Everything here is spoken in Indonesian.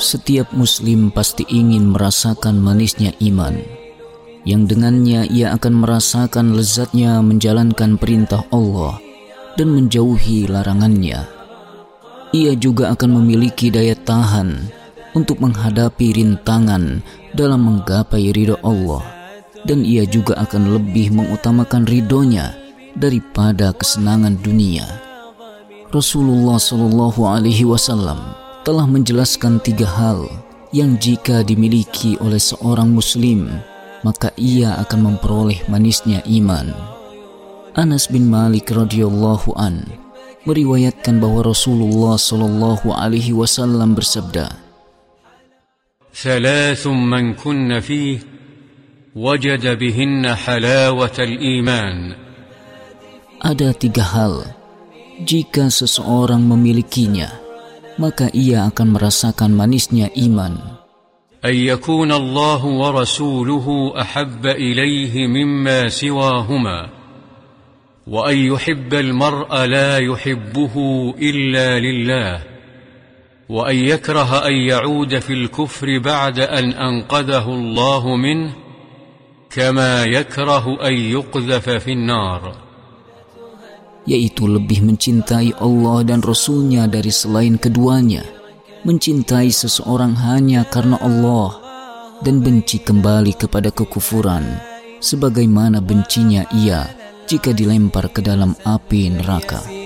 Setiap muslim pasti ingin merasakan manisnya iman yang dengannya ia akan merasakan lezatnya menjalankan perintah Allah dan menjauhi larangannya. Ia juga akan memiliki daya tahan untuk menghadapi rintangan dalam menggapai ridho Allah dan ia juga akan lebih mengutamakan ridhonya daripada kesenangan dunia. Rasulullah Shallallahu Alaihi Wasallam telah menjelaskan tiga hal yang jika dimiliki oleh seorang muslim maka ia akan memperoleh manisnya iman. Anas bin Malik radhiyallahu an meriwayatkan bahwa Rasulullah sallallahu alaihi wasallam bersabda, ثلاث من كن فيه وجد بهن حلاوة الإيمان Ada tiga hal jika seseorang memilikinya maka ia akan merasakan manisnya iman. أن يكون الله ورسوله أحب إليه مما سواهما وأن يحب المرء لا يحبه إلا لله وأن يكره أن يعود في الكفر بعد أن أنقذه الله منه كما يكره أن يقذف في النار yaitu lebih mencintai Allah dan Rasulnya dari selain keduanya, mencintai seseorang hanya karena Allah, dan benci kembali kepada kekufuran, sebagaimana bencinya ia jika dilempar ke dalam api neraka.